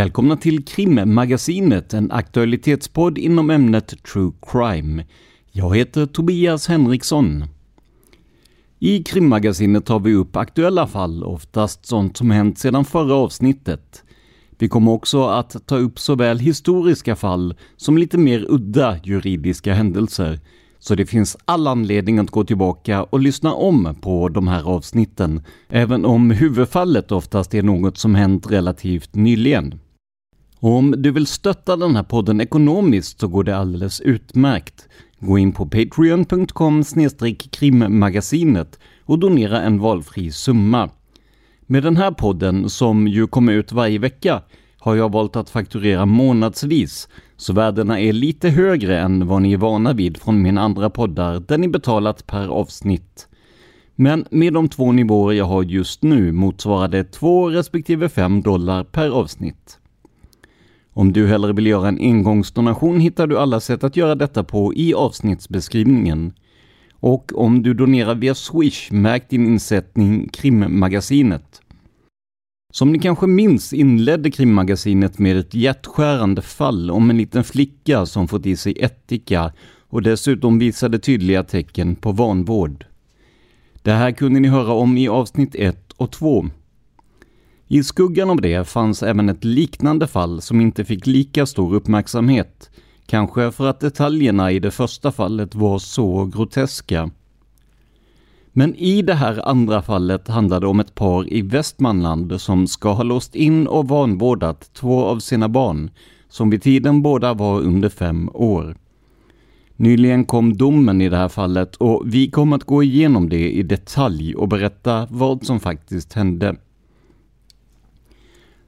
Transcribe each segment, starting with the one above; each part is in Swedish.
Välkomna till Krimmagasinet, en aktualitetspodd inom ämnet True Crime. Jag heter Tobias Henriksson. I Krimmagasinet tar vi upp aktuella fall, oftast sånt som hänt sedan förra avsnittet. Vi kommer också att ta upp såväl historiska fall som lite mer udda juridiska händelser. Så det finns all anledning att gå tillbaka och lyssna om på de här avsnitten, även om huvudfallet oftast är något som hänt relativt nyligen. Och om du vill stötta den här podden ekonomiskt så går det alldeles utmärkt. Gå in på patreon.com krimmagasinet och donera en valfri summa. Med den här podden, som ju kommer ut varje vecka, har jag valt att fakturera månadsvis, så värdena är lite högre än vad ni är vana vid från mina andra poddar, där ni betalat per avsnitt. Men med de två nivåer jag har just nu motsvarar det 2 respektive 5 dollar per avsnitt. Om du hellre vill göra en engångsdonation hittar du alla sätt att göra detta på i avsnittsbeskrivningen. Och om du donerar via Swish, märk din insättning Krimmagasinet. Som ni kanske minns inledde krimmagasinet med ett hjärtskärande fall om en liten flicka som fått i sig ättika och dessutom visade tydliga tecken på vanvård. Det här kunde ni höra om i avsnitt 1 och 2. I skuggan av det fanns även ett liknande fall som inte fick lika stor uppmärksamhet, kanske för att detaljerna i det första fallet var så groteska. Men i det här andra fallet handlar det om ett par i Västmanland som ska ha låst in och vanvårdat två av sina barn, som vid tiden båda var under fem år. Nyligen kom domen i det här fallet och vi kommer att gå igenom det i detalj och berätta vad som faktiskt hände.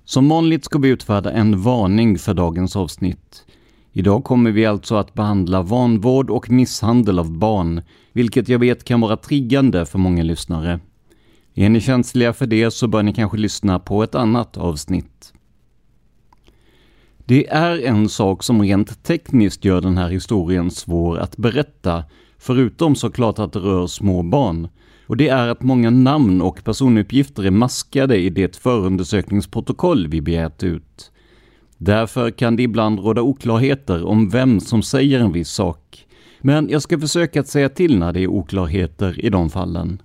Som vanligt ska vi utfärda en varning för dagens avsnitt. Idag kommer vi alltså att behandla vanvård och misshandel av barn, vilket jag vet kan vara triggande för många lyssnare. Är ni känsliga för det så bör ni kanske lyssna på ett annat avsnitt. Det är en sak som rent tekniskt gör den här historien svår att berätta, förutom såklart att det rör små barn. Och det är att många namn och personuppgifter är maskade i det förundersökningsprotokoll vi begärt ut. Därför kan det ibland råda oklarheter om vem som säger en viss sak. Men jag ska försöka att säga till när det är oklarheter i de fallen.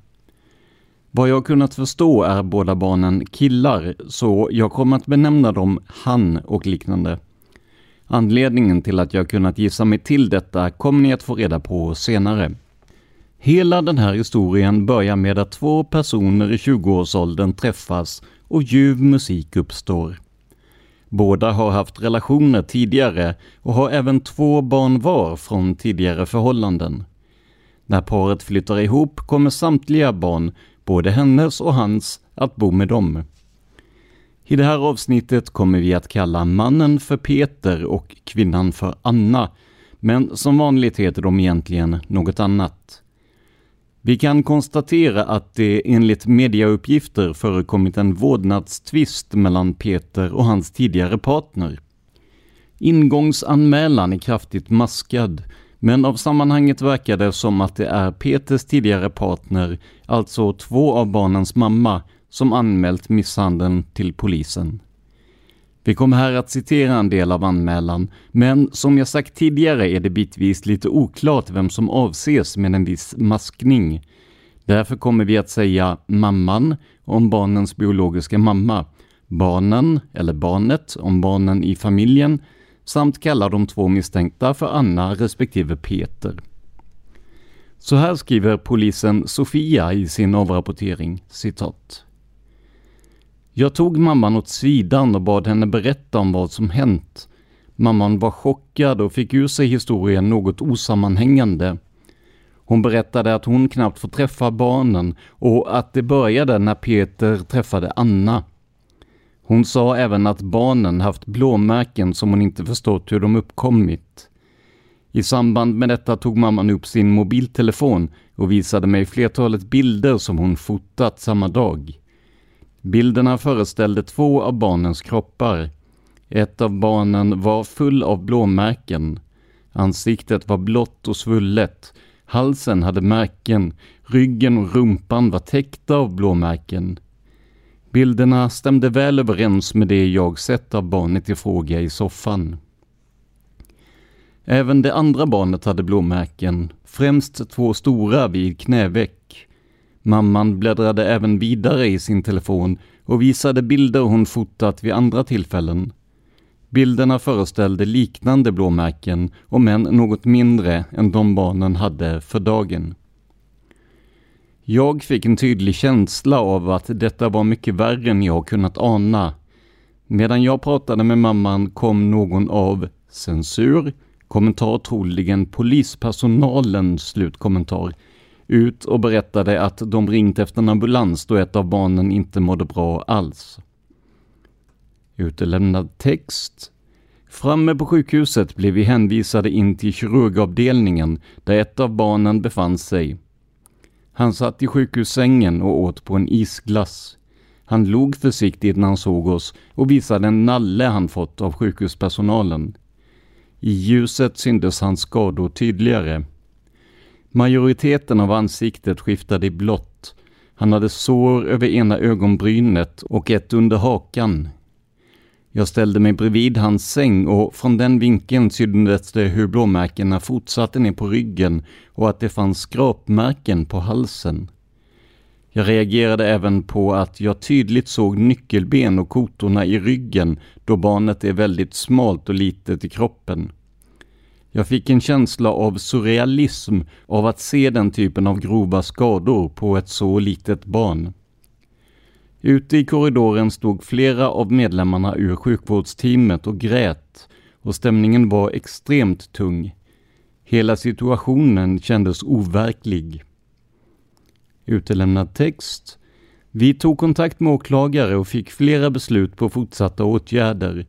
Vad jag har kunnat förstå är båda barnen killar, så jag kommer att benämna dem han och liknande. Anledningen till att jag kunnat gissa mig till detta kommer ni att få reda på senare. Hela den här historien börjar med att två personer i 20-årsåldern träffas och ljuv musik uppstår. Båda har haft relationer tidigare och har även två barn var från tidigare förhållanden. När paret flyttar ihop kommer samtliga barn, både hennes och hans, att bo med dem. I det här avsnittet kommer vi att kalla mannen för Peter och kvinnan för Anna, men som vanligt heter de egentligen något annat. Vi kan konstatera att det enligt mediauppgifter förekommit en vårdnadstvist mellan Peter och hans tidigare partner. Ingångsanmälan är kraftigt maskad, men av sammanhanget verkar det som att det är Peters tidigare partner, alltså två av barnens mamma, som anmält misshandeln till polisen. Vi kommer här att citera en del av anmälan, men som jag sagt tidigare är det bitvis lite oklart vem som avses med en viss maskning. Därför kommer vi att säga mamman om barnens biologiska mamma, barnen eller barnet om barnen i familjen samt kalla de två misstänkta för Anna respektive Peter. Så här skriver polisen Sofia i sin avrapportering, citat. Jag tog mamman åt sidan och bad henne berätta om vad som hänt. Mamman var chockad och fick ur sig historien något osammanhängande. Hon berättade att hon knappt får träffa barnen och att det började när Peter träffade Anna. Hon sa även att barnen haft blåmärken som hon inte förstått hur de uppkommit. I samband med detta tog mamman upp sin mobiltelefon och visade mig flertalet bilder som hon fotat samma dag. Bilderna föreställde två av barnens kroppar. Ett av barnen var full av blåmärken. Ansiktet var blått och svullet. Halsen hade märken. Ryggen och rumpan var täckta av blåmärken. Bilderna stämde väl överens med det jag sett av barnet i fråga i soffan. Även det andra barnet hade blåmärken, främst två stora vid knäveck. Mamman bläddrade även vidare i sin telefon och visade bilder hon fotat vid andra tillfällen. Bilderna föreställde liknande blåmärken, om än något mindre än de barnen hade för dagen. Jag fick en tydlig känsla av att detta var mycket värre än jag kunnat ana. Medan jag pratade med mamman kom någon av censur, kommentar troligen polispersonalen, slutkommentar, ut och berättade att de ringt efter en ambulans då ett av barnen inte mådde bra alls. Utelämnad text. Framme på sjukhuset blev vi hänvisade in till kirurgavdelningen där ett av barnen befann sig. Han satt i sjukhussängen och åt på en isglass. Han log försiktigt när han såg oss och visade en nalle han fått av sjukhuspersonalen. I ljuset syntes hans skador tydligare. Majoriteten av ansiktet skiftade i blått. Han hade sår över ena ögonbrynet och ett under hakan. Jag ställde mig bredvid hans säng och från den vinkeln syntes det hur blåmärkena fortsatte ner på ryggen och att det fanns skrapmärken på halsen. Jag reagerade även på att jag tydligt såg nyckelben och kotorna i ryggen då barnet är väldigt smalt och litet i kroppen. Jag fick en känsla av surrealism av att se den typen av grova skador på ett så litet barn. Ute i korridoren stod flera av medlemmarna ur sjukvårdsteamet och grät och stämningen var extremt tung. Hela situationen kändes overklig. Utelämnad text. Vi tog kontakt med åklagare och fick flera beslut på fortsatta åtgärder.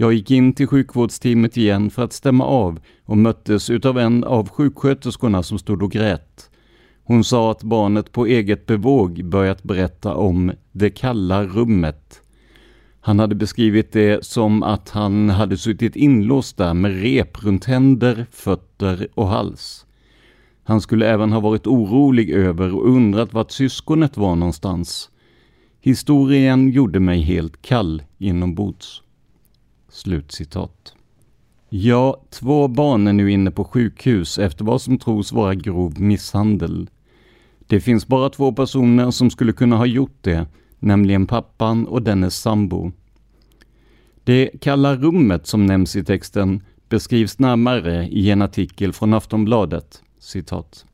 Jag gick in till sjukvårdsteamet igen för att stämma av och möttes utav en av sjuksköterskorna som stod och grät. Hon sa att barnet på eget bevåg börjat berätta om det kalla rummet. Han hade beskrivit det som att han hade suttit inlåst där med rep runt händer, fötter och hals. Han skulle även ha varit orolig över och undrat vart syskonet var någonstans. Historien gjorde mig helt kall inombords. Slutcitat. Ja, två barn är nu inne på sjukhus efter vad som tros vara grov misshandel. Det finns bara två personer som skulle kunna ha gjort det, nämligen pappan och dennes sambo. Det kalla rummet som nämns i texten beskrivs närmare i en artikel från Aftonbladet. Citat.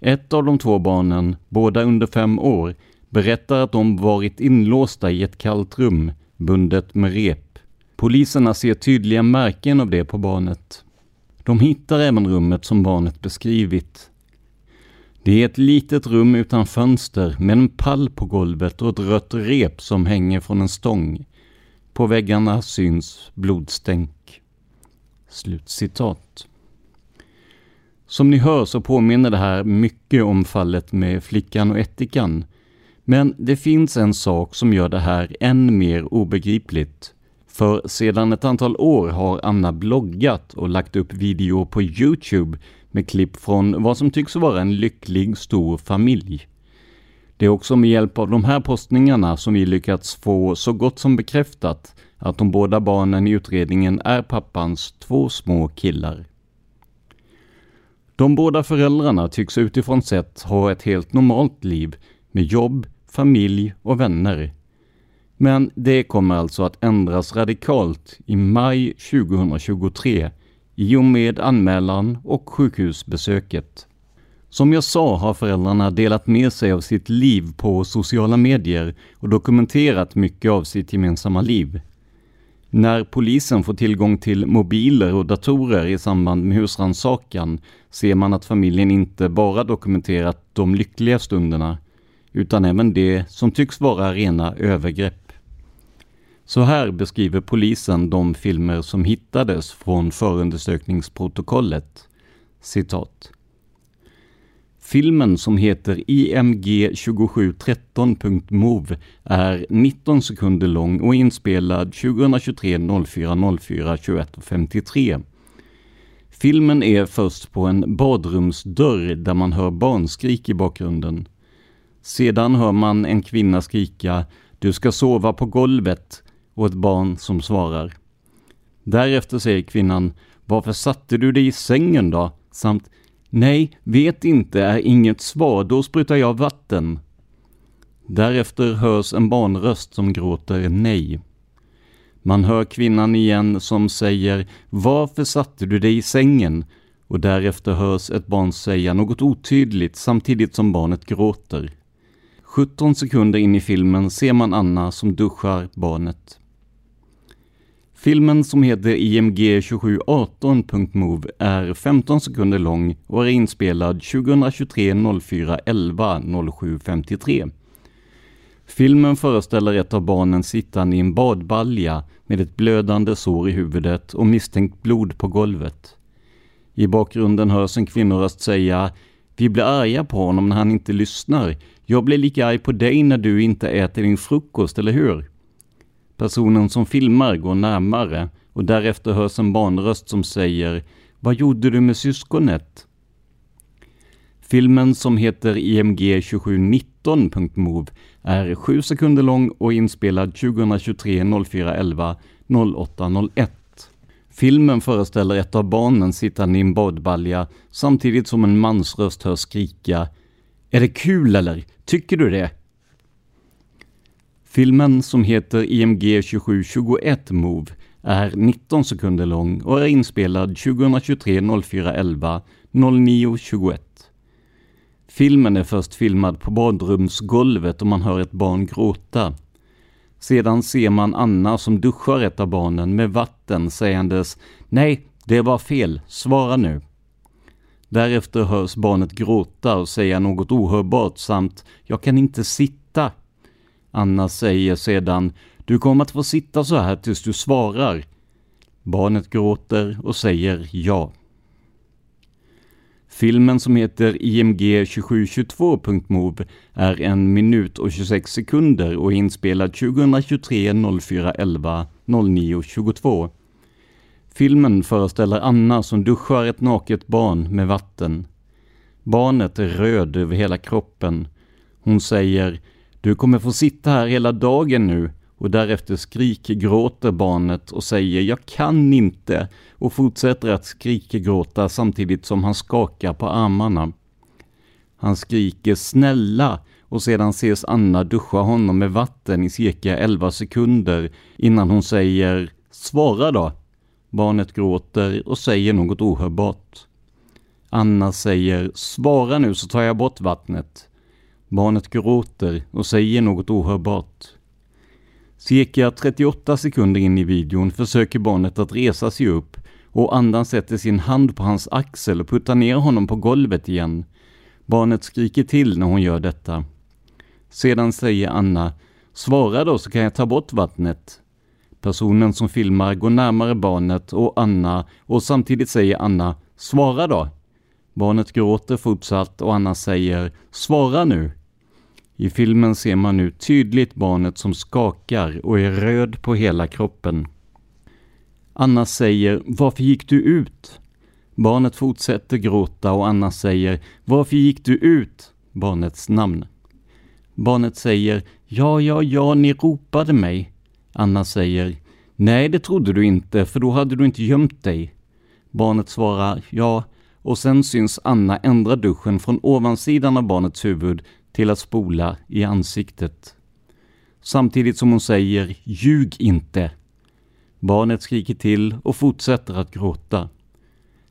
Ett av de två barnen, båda under fem år, berättar att de varit inlåsta i ett kallt rum, bundet med rep. Poliserna ser tydliga märken av det på barnet. De hittar även rummet som barnet beskrivit, det är ett litet rum utan fönster med en pall på golvet och ett rött rep som hänger från en stång. På väggarna syns blodstänk. Slutcitat. Som ni hör så påminner det här mycket om fallet med flickan och ättikan. Men det finns en sak som gör det här än mer obegripligt. För sedan ett antal år har Anna bloggat och lagt upp videor på Youtube med klipp från vad som tycks vara en lycklig stor familj. Det är också med hjälp av de här postningarna som vi lyckats få så gott som bekräftat att de båda barnen i utredningen är pappans två små killar. De båda föräldrarna tycks utifrån sett ha ett helt normalt liv med jobb, familj och vänner. Men det kommer alltså att ändras radikalt i maj 2023 i och med anmälan och sjukhusbesöket. Som jag sa har föräldrarna delat med sig av sitt liv på sociala medier och dokumenterat mycket av sitt gemensamma liv. När polisen får tillgång till mobiler och datorer i samband med husrannsakan ser man att familjen inte bara dokumenterat de lyckliga stunderna, utan även det som tycks vara rena övergrepp. Så här beskriver polisen de filmer som hittades från förundersökningsprotokollet. Citat. Filmen som heter IMG2713.mov är 19 sekunder lång och inspelad 2023 04 04 21 53. Filmen är först på en badrumsdörr där man hör barnskrik i bakgrunden. Sedan hör man en kvinna skrika ”Du ska sova på golvet” och ett barn som svarar. Därefter säger kvinnan ”Varför satte du dig i sängen då?” samt Nej, vet inte är inget svar, då sprutar jag vatten. Därefter hörs en barnröst som gråter nej. Man hör kvinnan igen som säger ”Varför satte du dig i sängen?” och därefter hörs ett barn säga något otydligt samtidigt som barnet gråter. 17 sekunder in i filmen ser man Anna som duschar barnet. Filmen som heter IMG 2718.move är 15 sekunder lång och är inspelad 2023-04-11-0753. Filmen föreställer ett av barnen sittande i en badbalja med ett blödande sår i huvudet och misstänkt blod på golvet. I bakgrunden hörs en kvinnoröst säga ”Vi blir arga på honom när han inte lyssnar. Jag blir lika arg på dig när du inte äter din frukost, eller hur?” Personen som filmar går närmare och därefter hörs en barnröst som säger ”Vad gjorde du med syskonet?” Filmen som heter IMG 2719.move är 7 sekunder lång och inspelad 2023 04 11 08 01. Filmen föreställer ett av barnen sittande i en badbalja samtidigt som en mansröst hörs skrika ”Är det kul eller? Tycker du det?” Filmen som heter IMG 2721 Move är 19 sekunder lång och är inspelad 2023 04 11 09 21. Filmen är först filmad på badrumsgolvet och man hör ett barn gråta. Sedan ser man Anna som duschar ett av barnen med vatten sägandes Nej, det var fel, svara nu. Därefter hörs barnet gråta och säga något ohörbart samt Jag kan inte sitta. Anna säger sedan Du kommer att få sitta så här tills du svarar. Barnet gråter och säger ja. Filmen som heter IMG 2722.move är en minut och 26 sekunder och är inspelad 2023 04 11 09 22. Filmen föreställer Anna som duschar ett naket barn med vatten. Barnet är röd över hela kroppen. Hon säger du kommer få sitta här hela dagen nu och därefter skrikgråter barnet och säger ”Jag kan inte” och fortsätter att skrikgråta samtidigt som han skakar på armarna. Han skriker ”Snälla” och sedan ses Anna duscha honom med vatten i cirka 11 sekunder innan hon säger ”Svara då”. Barnet gråter och säger något ohörbart. Anna säger ”Svara nu så tar jag bort vattnet”. Barnet gråter och säger något ohörbart. Cirka 38 sekunder in i videon försöker barnet att resa sig upp och andan sätter sin hand på hans axel och puttar ner honom på golvet igen. Barnet skriker till när hon gör detta. Sedan säger Anna ”Svara då så kan jag ta bort vattnet”. Personen som filmar går närmare barnet och Anna och samtidigt säger Anna ”Svara då”. Barnet gråter fortsatt och Anna säger ”Svara nu!” I filmen ser man nu tydligt barnet som skakar och är röd på hela kroppen. Anna säger ”Varför gick du ut?” Barnet fortsätter gråta och Anna säger ”Varför gick du ut?” Barnets namn. Barnet säger ”Ja, ja, ja, ni ropade mig”. Anna säger ”Nej, det trodde du inte, för då hade du inte gömt dig”. Barnet svarar ”Ja” och sen syns Anna ändra duschen från ovansidan av barnets huvud till att spola i ansiktet. Samtidigt som hon säger ”Ljug inte”. Barnet skriker till och fortsätter att gråta.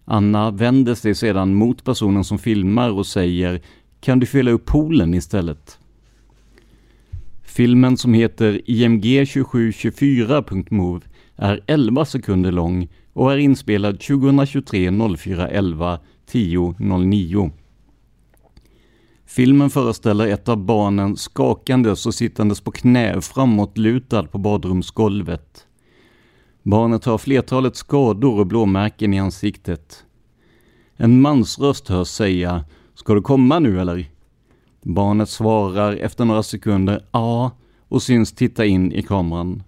Anna vänder sig sedan mot personen som filmar och säger ”Kan du fylla upp poolen istället?” Filmen som heter IMG 2724.move är 11 sekunder lång och är inspelad 2023 04 11 10 09. Filmen föreställer ett av barnen skakandes och sittandes på knä framåtlutad på badrumsgolvet. Barnet har flertalet skador och blåmärken i ansiktet. En mans röst hörs säga ”Ska du komma nu eller?” Barnet svarar efter några sekunder ”Ja” och syns titta in i kameran.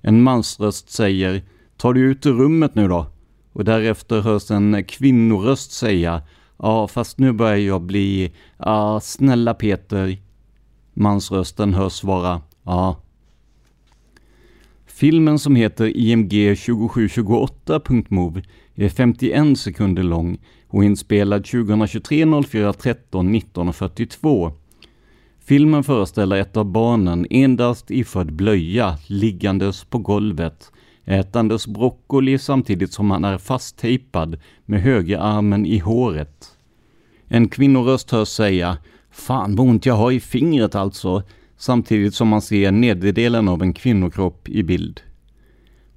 En mansröst säger ”Tar du ut ur rummet nu då?” och därefter hörs en kvinnoröst säga ”Ja, fast nu börjar jag bli... Ja, snälla Peter.” Mansrösten hörs svara ”Ja”. Filmen som heter IMG 2728.move är 51 sekunder lång och inspelad 2023 04 13 1942. Filmen föreställer ett av barnen endast iförd blöja liggandes på golvet ätandes broccoli samtidigt som han är fasttejpad med högerarmen i håret. En kvinnoröst hörs säga ”Fan vad ont jag har i fingret alltså” samtidigt som man ser nederdelen av en kvinnokropp i bild.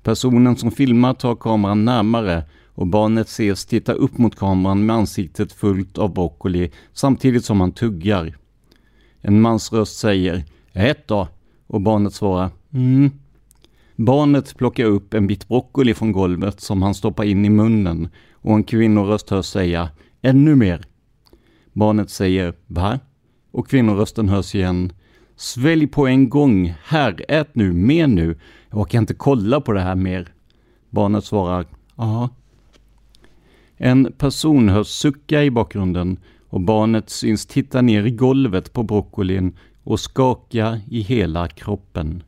Personen som filmar tar kameran närmare och barnet ses titta upp mot kameran med ansiktet fullt av broccoli samtidigt som han tuggar. En mans röst säger ”Ät då” och barnet svarar ”Mm”. Barnet plockar upp en bit broccoli från golvet som han stoppar in i munnen och en kvinnoröst hörs säga ”Ännu mer”. Barnet säger ”Va?” och kvinnorösten hörs igen ”Svälj på en gång, här, ät nu, mer nu, jag kan inte kolla på det här mer”. Barnet svarar ”Ja”. En person hörs sucka i bakgrunden och barnet syns titta ner i golvet på broccolin och skaka i hela kroppen.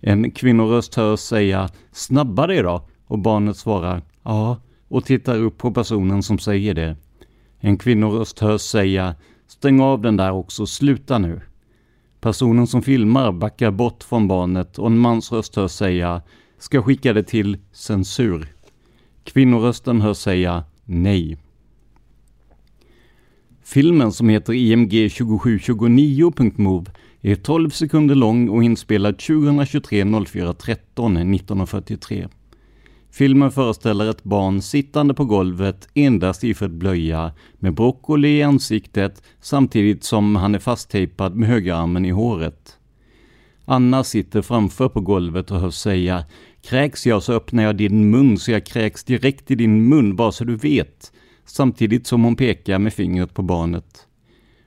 En kvinnoröst hörs säga ”snabba dig då” och barnet svarar ”ja” och tittar upp på personen som säger det. En kvinnoröst hörs säga ”stäng av den där också, sluta nu”. Personen som filmar backar bort från barnet och en mansröst hörs säga ”ska skicka det till censur”. Kvinnorösten hörs säga ”nej”. Filmen som heter IMG 2729.move är 12 sekunder lång och inspelad 2023 04 13 1943. Filmen föreställer ett barn sittande på golvet endast iförd blöja med broccoli i ansiktet samtidigt som han är fasttejpad med högerarmen i håret. Anna sitter framför på golvet och hörs säga Kräks jag så öppnar jag din mun så jag kräks direkt i din mun bara så du vet. Samtidigt som hon pekar med fingret på barnet.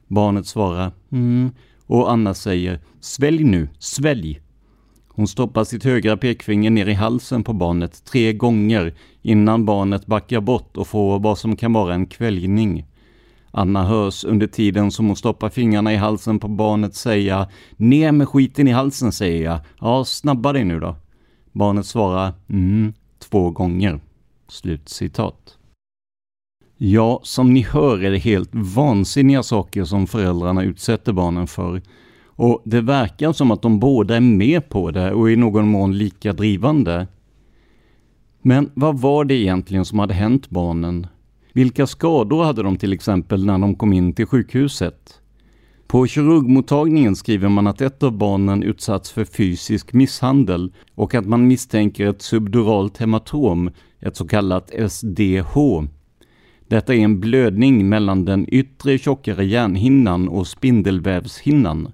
Barnet svarar mm och Anna säger ”Svälj nu, svälj!” Hon stoppar sitt högra pekfinger ner i halsen på barnet tre gånger innan barnet backar bort och får vad som kan vara en kväljning. Anna hörs under tiden som hon stoppar fingrarna i halsen på barnet säga ”Ner med skiten i halsen säger jag, ja snabba dig nu då”. Barnet svarar ”Mm” två gånger. Slut citat. Ja, som ni hör är det helt vansinniga saker som föräldrarna utsätter barnen för. Och det verkar som att de båda är med på det och i någon mån lika drivande. Men vad var det egentligen som hade hänt barnen? Vilka skador hade de till exempel när de kom in till sjukhuset? På kirurgmottagningen skriver man att ett av barnen utsatts för fysisk misshandel och att man misstänker ett subduralt hematom, ett så kallat SDH, detta är en blödning mellan den yttre tjockare hjärnhinnan och spindelvävshinnan.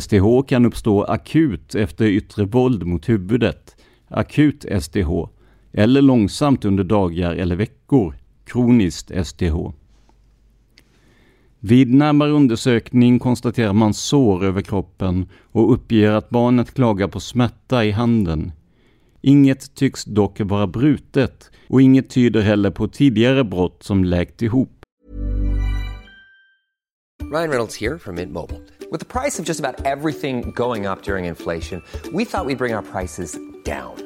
STH kan uppstå akut efter yttre våld mot huvudet, akut STH, eller långsamt under dagar eller veckor, kroniskt STH. Vid närmare undersökning konstaterar man sår över kroppen och uppger att barnet klagar på smärta i handen. Inget tycks dock vara brutet och inget tyder heller på tidigare brott som läkt ihop. Ryan Reynolds här från Mint Mobile. priset på just allt som går upp under inflationen, trodde vi att vi skulle bring ner våra down.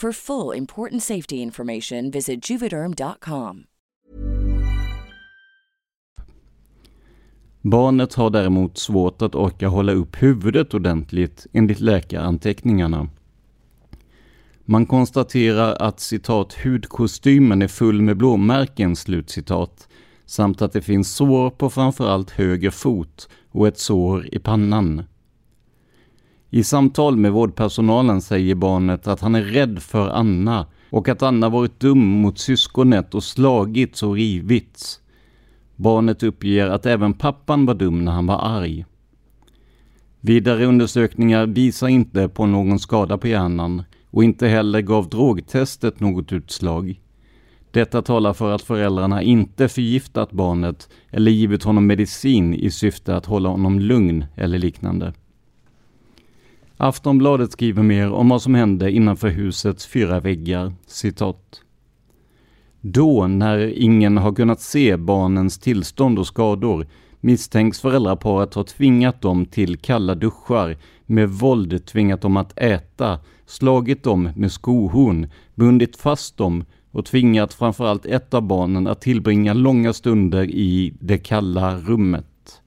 For full important safety information, visit juvederm.com. Barnet har däremot svårt att orka hålla upp huvudet ordentligt enligt läkaranteckningarna. Man konstaterar att citat hudkostymen är full med blåmärken slutcitat samt att det finns sår på framförallt höger fot och ett sår i pannan. I samtal med vårdpersonalen säger barnet att han är rädd för Anna och att Anna varit dum mot syskonet och slagits och rivits. Barnet uppger att även pappan var dum när han var arg. Vidare undersökningar visar inte på någon skada på hjärnan och inte heller gav drogtestet något utslag. Detta talar för att föräldrarna inte förgiftat barnet eller givit honom medicin i syfte att hålla honom lugn eller liknande. Aftonbladet skriver mer om vad som hände innanför husets fyra väggar. Citat. Då, när ingen har kunnat se barnens tillstånd och skador, misstänks föräldraparet ha tvingat dem till kalla duschar, med våld tvingat dem att äta, slagit dem med skohorn, bundit fast dem och tvingat framförallt ett av barnen att tillbringa långa stunder i det kalla rummet.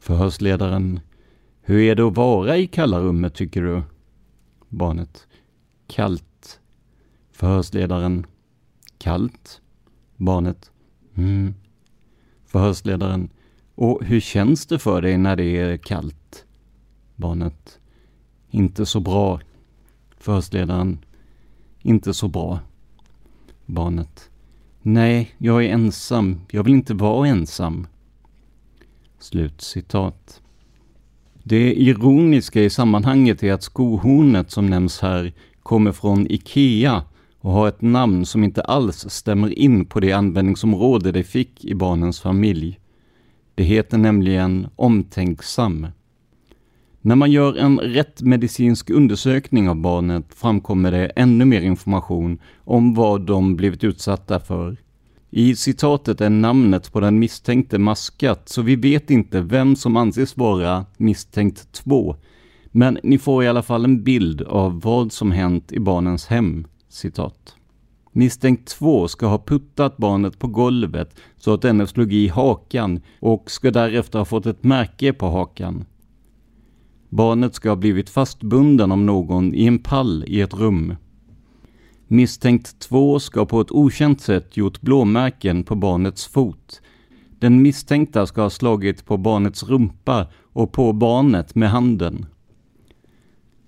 Förhörsledaren hur är det att vara i kalla rummet tycker du? Barnet. Kallt. Förhörsledaren. Kallt. Barnet. Mm. Förhörsledaren. Och hur känns det för dig när det är kallt? Barnet. Inte så bra. Förhörsledaren. Inte så bra. Barnet. Nej, jag är ensam. Jag vill inte vara ensam. Slutcitat. Det ironiska i sammanhanget är att skohornet som nämns här kommer från IKEA och har ett namn som inte alls stämmer in på det användningsområde det fick i barnens familj. Det heter nämligen omtänksam. När man gör en rätt medicinsk undersökning av barnet framkommer det ännu mer information om vad de blivit utsatta för. I citatet är namnet på den misstänkte maskat, så vi vet inte vem som anses vara misstänkt 2. Men ni får i alla fall en bild av vad som hänt i barnens hem. Citat. Misstänkt 2 ska ha puttat barnet på golvet så att denne slog i hakan och ska därefter ha fått ett märke på hakan. Barnet ska ha blivit fastbunden av någon i en pall i ett rum. Misstänkt 2 ska på ett okänt sätt gjort blåmärken på barnets fot. Den misstänkta ska ha slagit på barnets rumpa och på barnet med handen.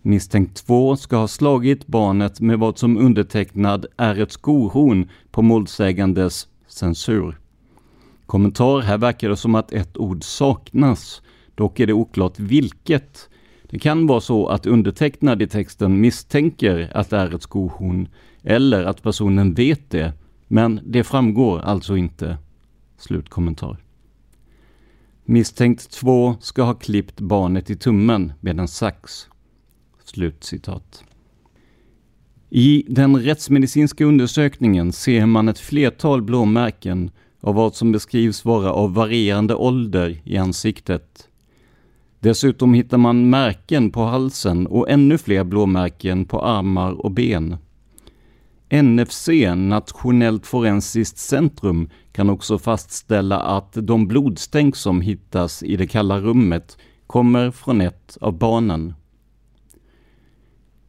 Misstänkt 2 ska ha slagit barnet med vad som undertecknad är ett skohorn på målsägandes censur. Kommentar här verkar det som att ett ord saknas, dock är det oklart vilket. Det kan vara så att undertecknad i texten misstänker att det är ett skohorn eller att personen vet det, men det framgår alltså inte. Slutkommentar. Misstänkt 2 ska ha klippt barnet i tummen med en sax. Slutcitat. I den rättsmedicinska undersökningen ser man ett flertal blåmärken av vad som beskrivs vara av varierande ålder i ansiktet. Dessutom hittar man märken på halsen och ännu fler blåmärken på armar och ben. NFC, Nationellt forensiskt centrum, kan också fastställa att de blodstänk som hittas i det kalla rummet kommer från ett av barnen.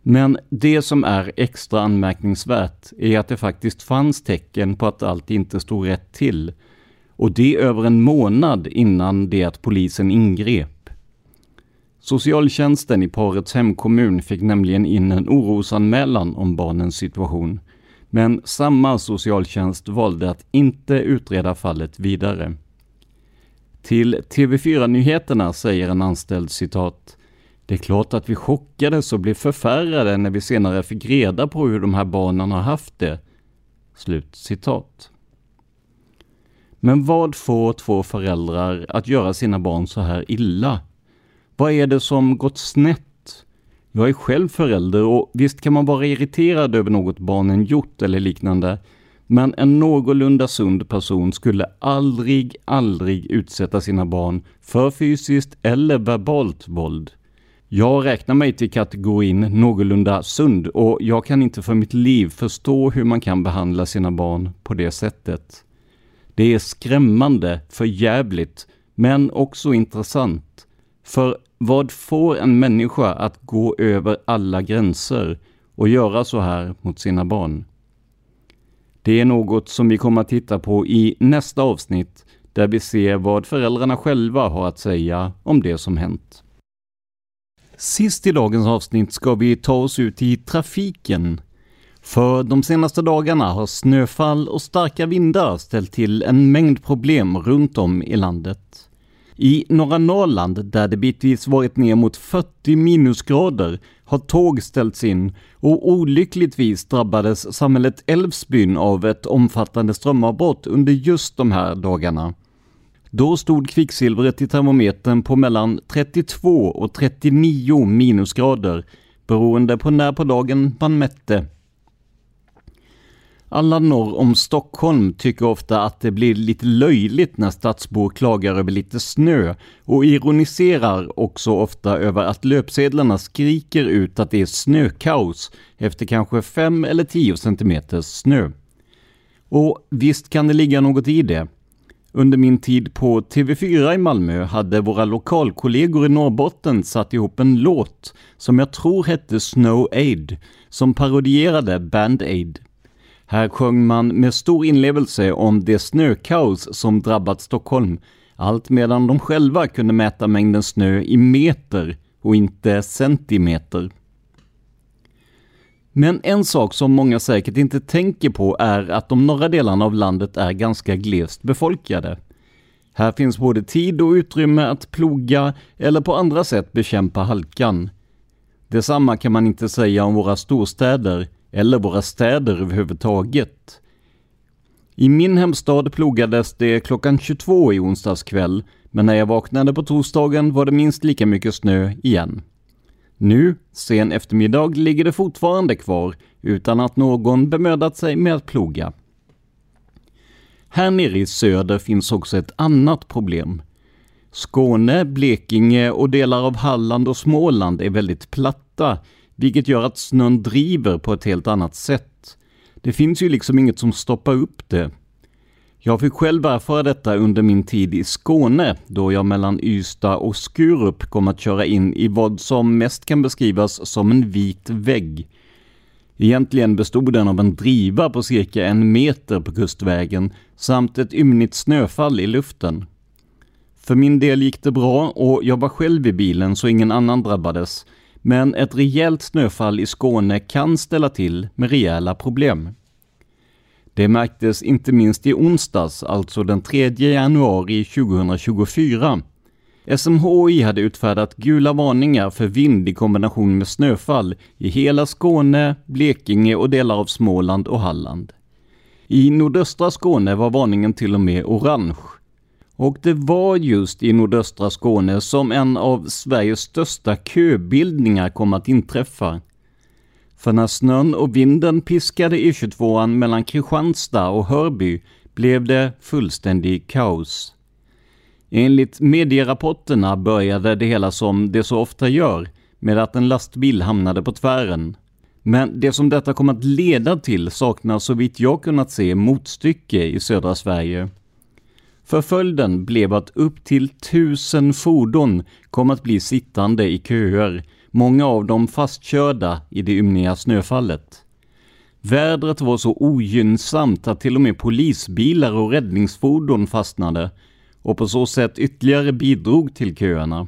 Men det som är extra anmärkningsvärt är att det faktiskt fanns tecken på att allt inte stod rätt till. Och det över en månad innan det att polisen ingrep. Socialtjänsten i parets hemkommun fick nämligen in en orosanmälan om barnens situation. Men samma socialtjänst valde att inte utreda fallet vidare. Till TV4-nyheterna säger en anställd citat det är klart att vi chockades och blev förfärade när vi senare fick reda på hur de här barnen har haft det. Slut citat. Men vad får två föräldrar att göra sina barn så här illa? Vad är det som gått snett? Jag är själv förälder och visst kan man vara irriterad över något barnen gjort eller liknande, men en någorlunda sund person skulle aldrig, aldrig utsätta sina barn för fysiskt eller verbalt våld. Jag räknar mig till kategorin någorlunda sund och jag kan inte för mitt liv förstå hur man kan behandla sina barn på det sättet. Det är skrämmande, för jävligt, men också intressant. För vad får en människa att gå över alla gränser och göra så här mot sina barn? Det är något som vi kommer att titta på i nästa avsnitt där vi ser vad föräldrarna själva har att säga om det som hänt. Sist i dagens avsnitt ska vi ta oss ut i trafiken. För de senaste dagarna har snöfall och starka vindar ställt till en mängd problem runt om i landet. I norra Norrland, där det bitvis varit ner mot 40 minusgrader, har tåg ställts in och olyckligtvis drabbades samhället Älvsbyn av ett omfattande strömavbrott under just de här dagarna. Då stod kvicksilvret i termometern på mellan 32 och 39 minusgrader beroende på när på dagen man mätte. Alla norr om Stockholm tycker ofta att det blir lite löjligt när stadsbor klagar över lite snö och ironiserar också ofta över att löpsedlarna skriker ut att det är snökaos efter kanske 5 eller 10 cm snö. Och visst kan det ligga något i det. Under min tid på TV4 i Malmö hade våra lokalkollegor i Norrbotten satt ihop en låt som jag tror hette Snow Aid, som parodierade Band Aid. Här sjöng man med stor inlevelse om det snökaos som drabbat Stockholm, allt medan de själva kunde mäta mängden snö i meter och inte centimeter. Men en sak som många säkert inte tänker på är att de norra delarna av landet är ganska glest befolkade. Här finns både tid och utrymme att ploga eller på andra sätt bekämpa halkan. Detsamma kan man inte säga om våra storstäder eller våra städer överhuvudtaget. I min hemstad plogades det klockan 22 i onsdags kväll, men när jag vaknade på torsdagen var det minst lika mycket snö igen. Nu, sen eftermiddag, ligger det fortfarande kvar utan att någon bemödat sig med att ploga. Här nere i söder finns också ett annat problem. Skåne, Blekinge och delar av Halland och Småland är väldigt platta, vilket gör att snön driver på ett helt annat sätt. Det finns ju liksom inget som stoppar upp det. Jag fick själv erfara detta under min tid i Skåne, då jag mellan Ystad och Skurup kom att köra in i vad som mest kan beskrivas som en vit vägg. Egentligen bestod den av en driva på cirka en meter på kustvägen samt ett ymnigt snöfall i luften. För min del gick det bra och jag var själv i bilen så ingen annan drabbades. Men ett rejält snöfall i Skåne kan ställa till med rejäla problem. Det märktes inte minst i onsdags, alltså den 3 januari 2024. SMHI hade utfärdat gula varningar för vind i kombination med snöfall i hela Skåne, Blekinge och delar av Småland och Halland. I nordöstra Skåne var varningen till och med orange. Och det var just i nordöstra Skåne som en av Sveriges största köbildningar kom att inträffa. För när snön och vinden piskade E22 mellan Kristianstad och Hörby blev det fullständig kaos. Enligt medierapporterna började det hela som det så ofta gör, med att en lastbil hamnade på tvären. Men det som detta kom att leda till saknar så vitt jag kunnat se motstycke i södra Sverige. För följden blev att upp till tusen fordon kom att bli sittande i köer, många av dem fastkörda i det ymniga snöfallet. Vädret var så ogynnsamt att till och med polisbilar och räddningsfordon fastnade och på så sätt ytterligare bidrog till köerna.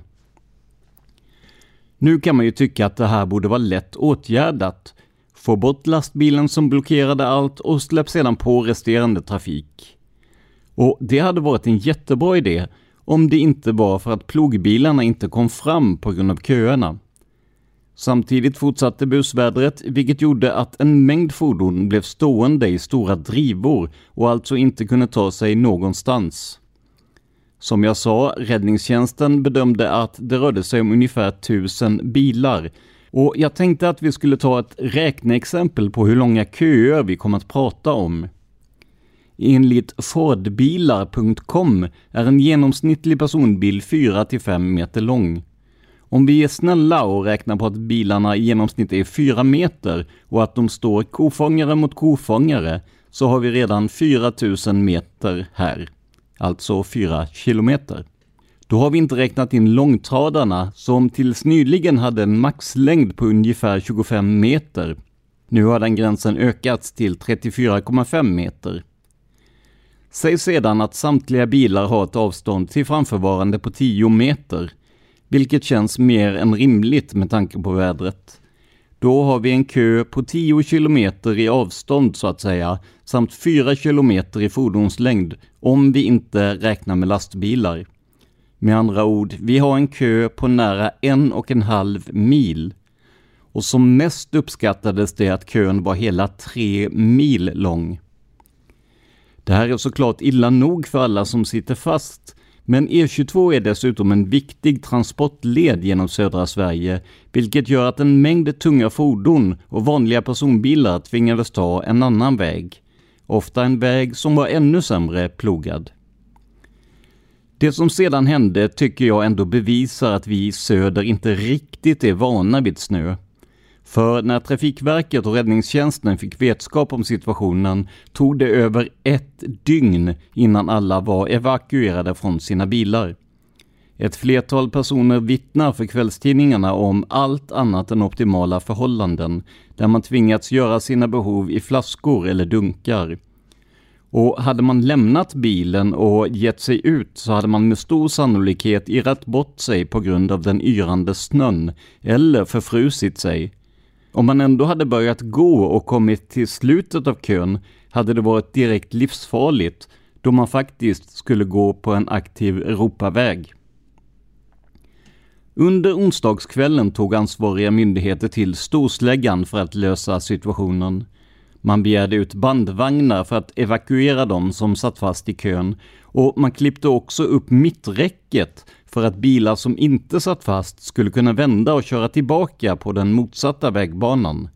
Nu kan man ju tycka att det här borde vara lätt åtgärdat. Få bort lastbilen som blockerade allt och släpp sedan på resterande trafik. Och det hade varit en jättebra idé om det inte var för att plogbilarna inte kom fram på grund av köerna. Samtidigt fortsatte busvädret, vilket gjorde att en mängd fordon blev stående i stora drivor och alltså inte kunde ta sig någonstans. Som jag sa, räddningstjänsten bedömde att det rörde sig om ungefär 1000 bilar. Och jag tänkte att vi skulle ta ett räkneexempel på hur långa köer vi kommer att prata om. Enligt Fordbilar.com är en genomsnittlig personbil 4-5 meter lång. Om vi är snälla och räknar på att bilarna i genomsnitt är 4 meter och att de står kofångare mot kofångare så har vi redan 4000 meter här alltså 4 kilometer. Då har vi inte räknat in långtradarna som tills nyligen hade en maxlängd på ungefär 25 meter. Nu har den gränsen ökats till 34,5 meter. Säg sedan att samtliga bilar har ett avstånd till framförvarande på 10 meter, vilket känns mer än rimligt med tanke på vädret. Då har vi en kö på 10 kilometer i avstånd så att säga, samt 4 kilometer i fordonslängd, om vi inte räknar med lastbilar. Med andra ord, vi har en kö på nära en och en halv mil. Och som mest uppskattades det att kön var hela tre mil lång. Det här är såklart illa nog för alla som sitter fast, men E22 är dessutom en viktig transportled genom södra Sverige, vilket gör att en mängd tunga fordon och vanliga personbilar tvingades ta en annan väg. Ofta en väg som var ännu sämre plogad. Det som sedan hände tycker jag ändå bevisar att vi i söder inte riktigt är vana vid snö. För när Trafikverket och räddningstjänsten fick vetskap om situationen tog det över ett dygn innan alla var evakuerade från sina bilar. Ett flertal personer vittnar för kvällstidningarna om allt annat än optimala förhållanden, där man tvingats göra sina behov i flaskor eller dunkar. Och hade man lämnat bilen och gett sig ut så hade man med stor sannolikhet irrat bort sig på grund av den yrande snön eller förfrusit sig. Om man ändå hade börjat gå och kommit till slutet av kön hade det varit direkt livsfarligt då man faktiskt skulle gå på en aktiv Europaväg. Under onsdagskvällen tog ansvariga myndigheter till storsläggan för att lösa situationen. Man begärde ut bandvagnar för att evakuera dem som satt fast i kön och man klippte också upp mitträcket för att bilar som inte satt fast skulle kunna vända och köra tillbaka på den motsatta vägbanan.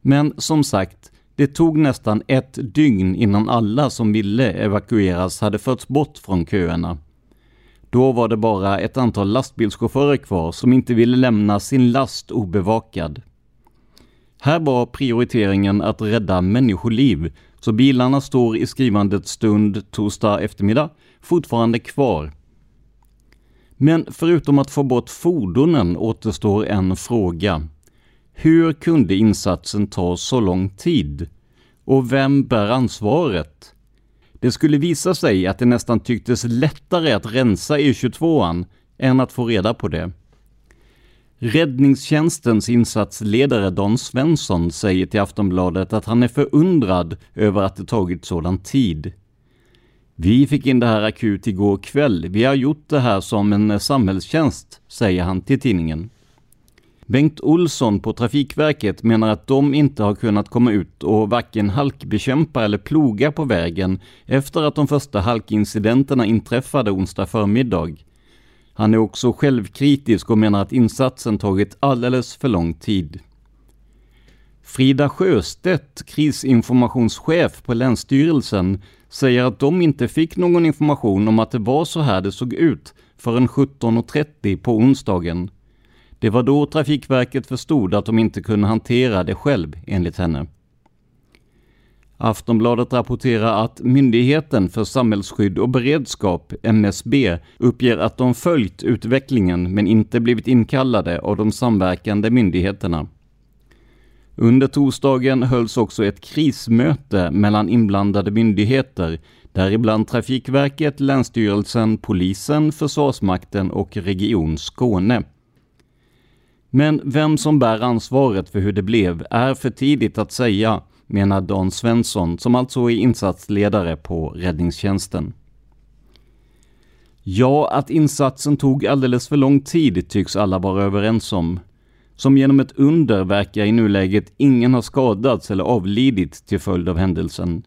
Men som sagt, det tog nästan ett dygn innan alla som ville evakueras hade förts bort från köerna. Då var det bara ett antal lastbilschaufförer kvar som inte ville lämna sin last obevakad. Här var prioriteringen att rädda människoliv, så bilarna står i skrivandets stund torsdag eftermiddag fortfarande kvar. Men förutom att få bort fordonen återstår en fråga. Hur kunde insatsen ta så lång tid? Och vem bär ansvaret? Det skulle visa sig att det nästan tycktes lättare att rensa E22an än att få reda på det. Räddningstjänstens insatsledare Don Svensson säger till Aftonbladet att han är förundrad över att det tagit sådan tid. Vi fick in det här akut igår kväll. Vi har gjort det här som en eh, samhällstjänst, säger han till tidningen. Bengt Olsson på Trafikverket menar att de inte har kunnat komma ut och varken halkbekämpa eller ploga på vägen efter att de första halkincidenterna inträffade onsdag förmiddag. Han är också självkritisk och menar att insatsen tagit alldeles för lång tid. Frida Sjöstedt, krisinformationschef på Länsstyrelsen, säger att de inte fick någon information om att det var så här det såg ut förrän 17.30 på onsdagen. Det var då Trafikverket förstod att de inte kunde hantera det själv, enligt henne. Aftonbladet rapporterar att Myndigheten för samhällsskydd och beredskap, MSB, uppger att de följt utvecklingen men inte blivit inkallade av de samverkande myndigheterna. Under torsdagen hölls också ett krismöte mellan inblandade myndigheter, däribland Trafikverket, Länsstyrelsen, Polisen, Försvarsmakten och Region Skåne. Men vem som bär ansvaret för hur det blev är för tidigt att säga, menar Dan Svensson, som alltså är insatsledare på räddningstjänsten. Ja, att insatsen tog alldeles för lång tid tycks alla vara överens om. Som genom ett under verkar i nuläget ingen ha skadats eller avlidit till följd av händelsen.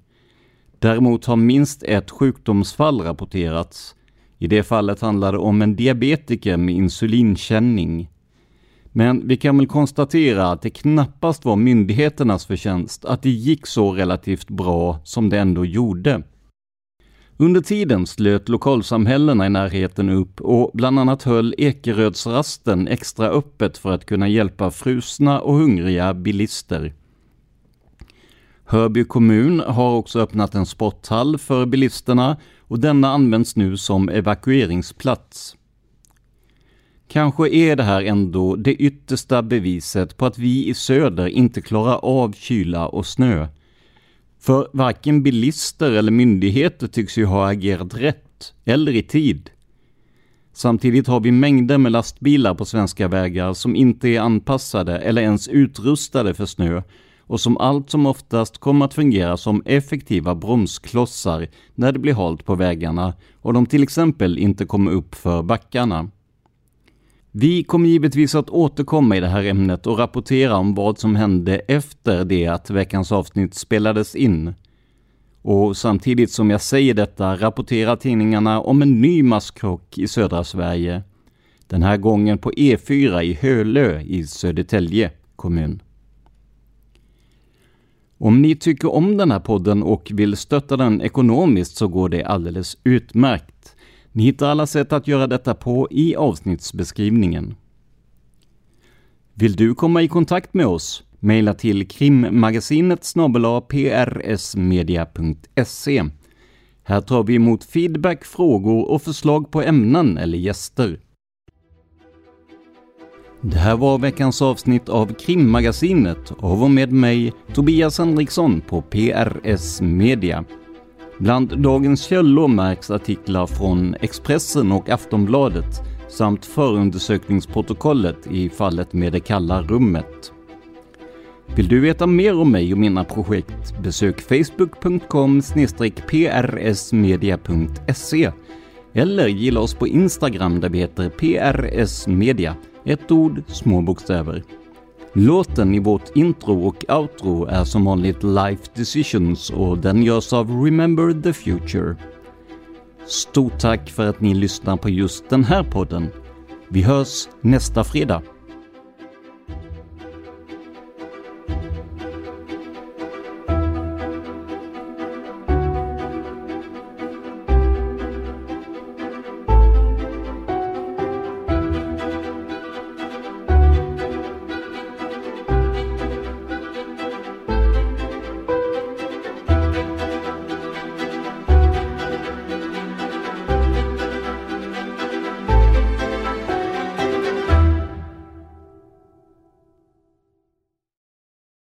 Däremot har minst ett sjukdomsfall rapporterats. I det fallet handlar det om en diabetiker med insulinkänning. Men vi kan väl konstatera att det knappast var myndigheternas förtjänst att det gick så relativt bra som det ändå gjorde. Under tiden slöt lokalsamhällena i närheten upp och bland annat höll Ekerödsrasten extra öppet för att kunna hjälpa frusna och hungriga bilister. Hörby kommun har också öppnat en sporthall för bilisterna och denna används nu som evakueringsplats. Kanske är det här ändå det yttersta beviset på att vi i söder inte klarar av kyla och snö. För varken bilister eller myndigheter tycks ju ha agerat rätt, eller i tid. Samtidigt har vi mängder med lastbilar på svenska vägar som inte är anpassade eller ens utrustade för snö och som allt som oftast kommer att fungera som effektiva bromsklossar när det blir halt på vägarna och de till exempel inte kommer upp för backarna. Vi kommer givetvis att återkomma i det här ämnet och rapportera om vad som hände efter det att veckans avsnitt spelades in. Och samtidigt som jag säger detta rapporterar tidningarna om en ny masskrock i södra Sverige. Den här gången på E4 i Hölö i Södertälje kommun. Om ni tycker om den här podden och vill stötta den ekonomiskt så går det alldeles utmärkt. Ni hittar alla sätt att göra detta på i avsnittsbeskrivningen. Vill du komma i kontakt med oss? Maila till krimmagasinet prsmedia.se. Här tar vi emot feedback, frågor och förslag på ämnen eller gäster. Det här var veckans avsnitt av Krimmagasinet av och med mig, Tobias Henriksson på PRS Media. Bland dagens källor märks artiklar från Expressen och Aftonbladet samt förundersökningsprotokollet i fallet med det kalla rummet. Vill du veta mer om mig och mina projekt? Besök facebook.com prsmedia.se eller gilla oss på Instagram där vi heter prsmedia, ett ord, små bokstäver. Låten i vårt intro och outro är som vanligt Life Decisions och den görs av Remember the Future. Stort tack för att ni lyssnar på just den här podden. Vi hörs nästa fredag.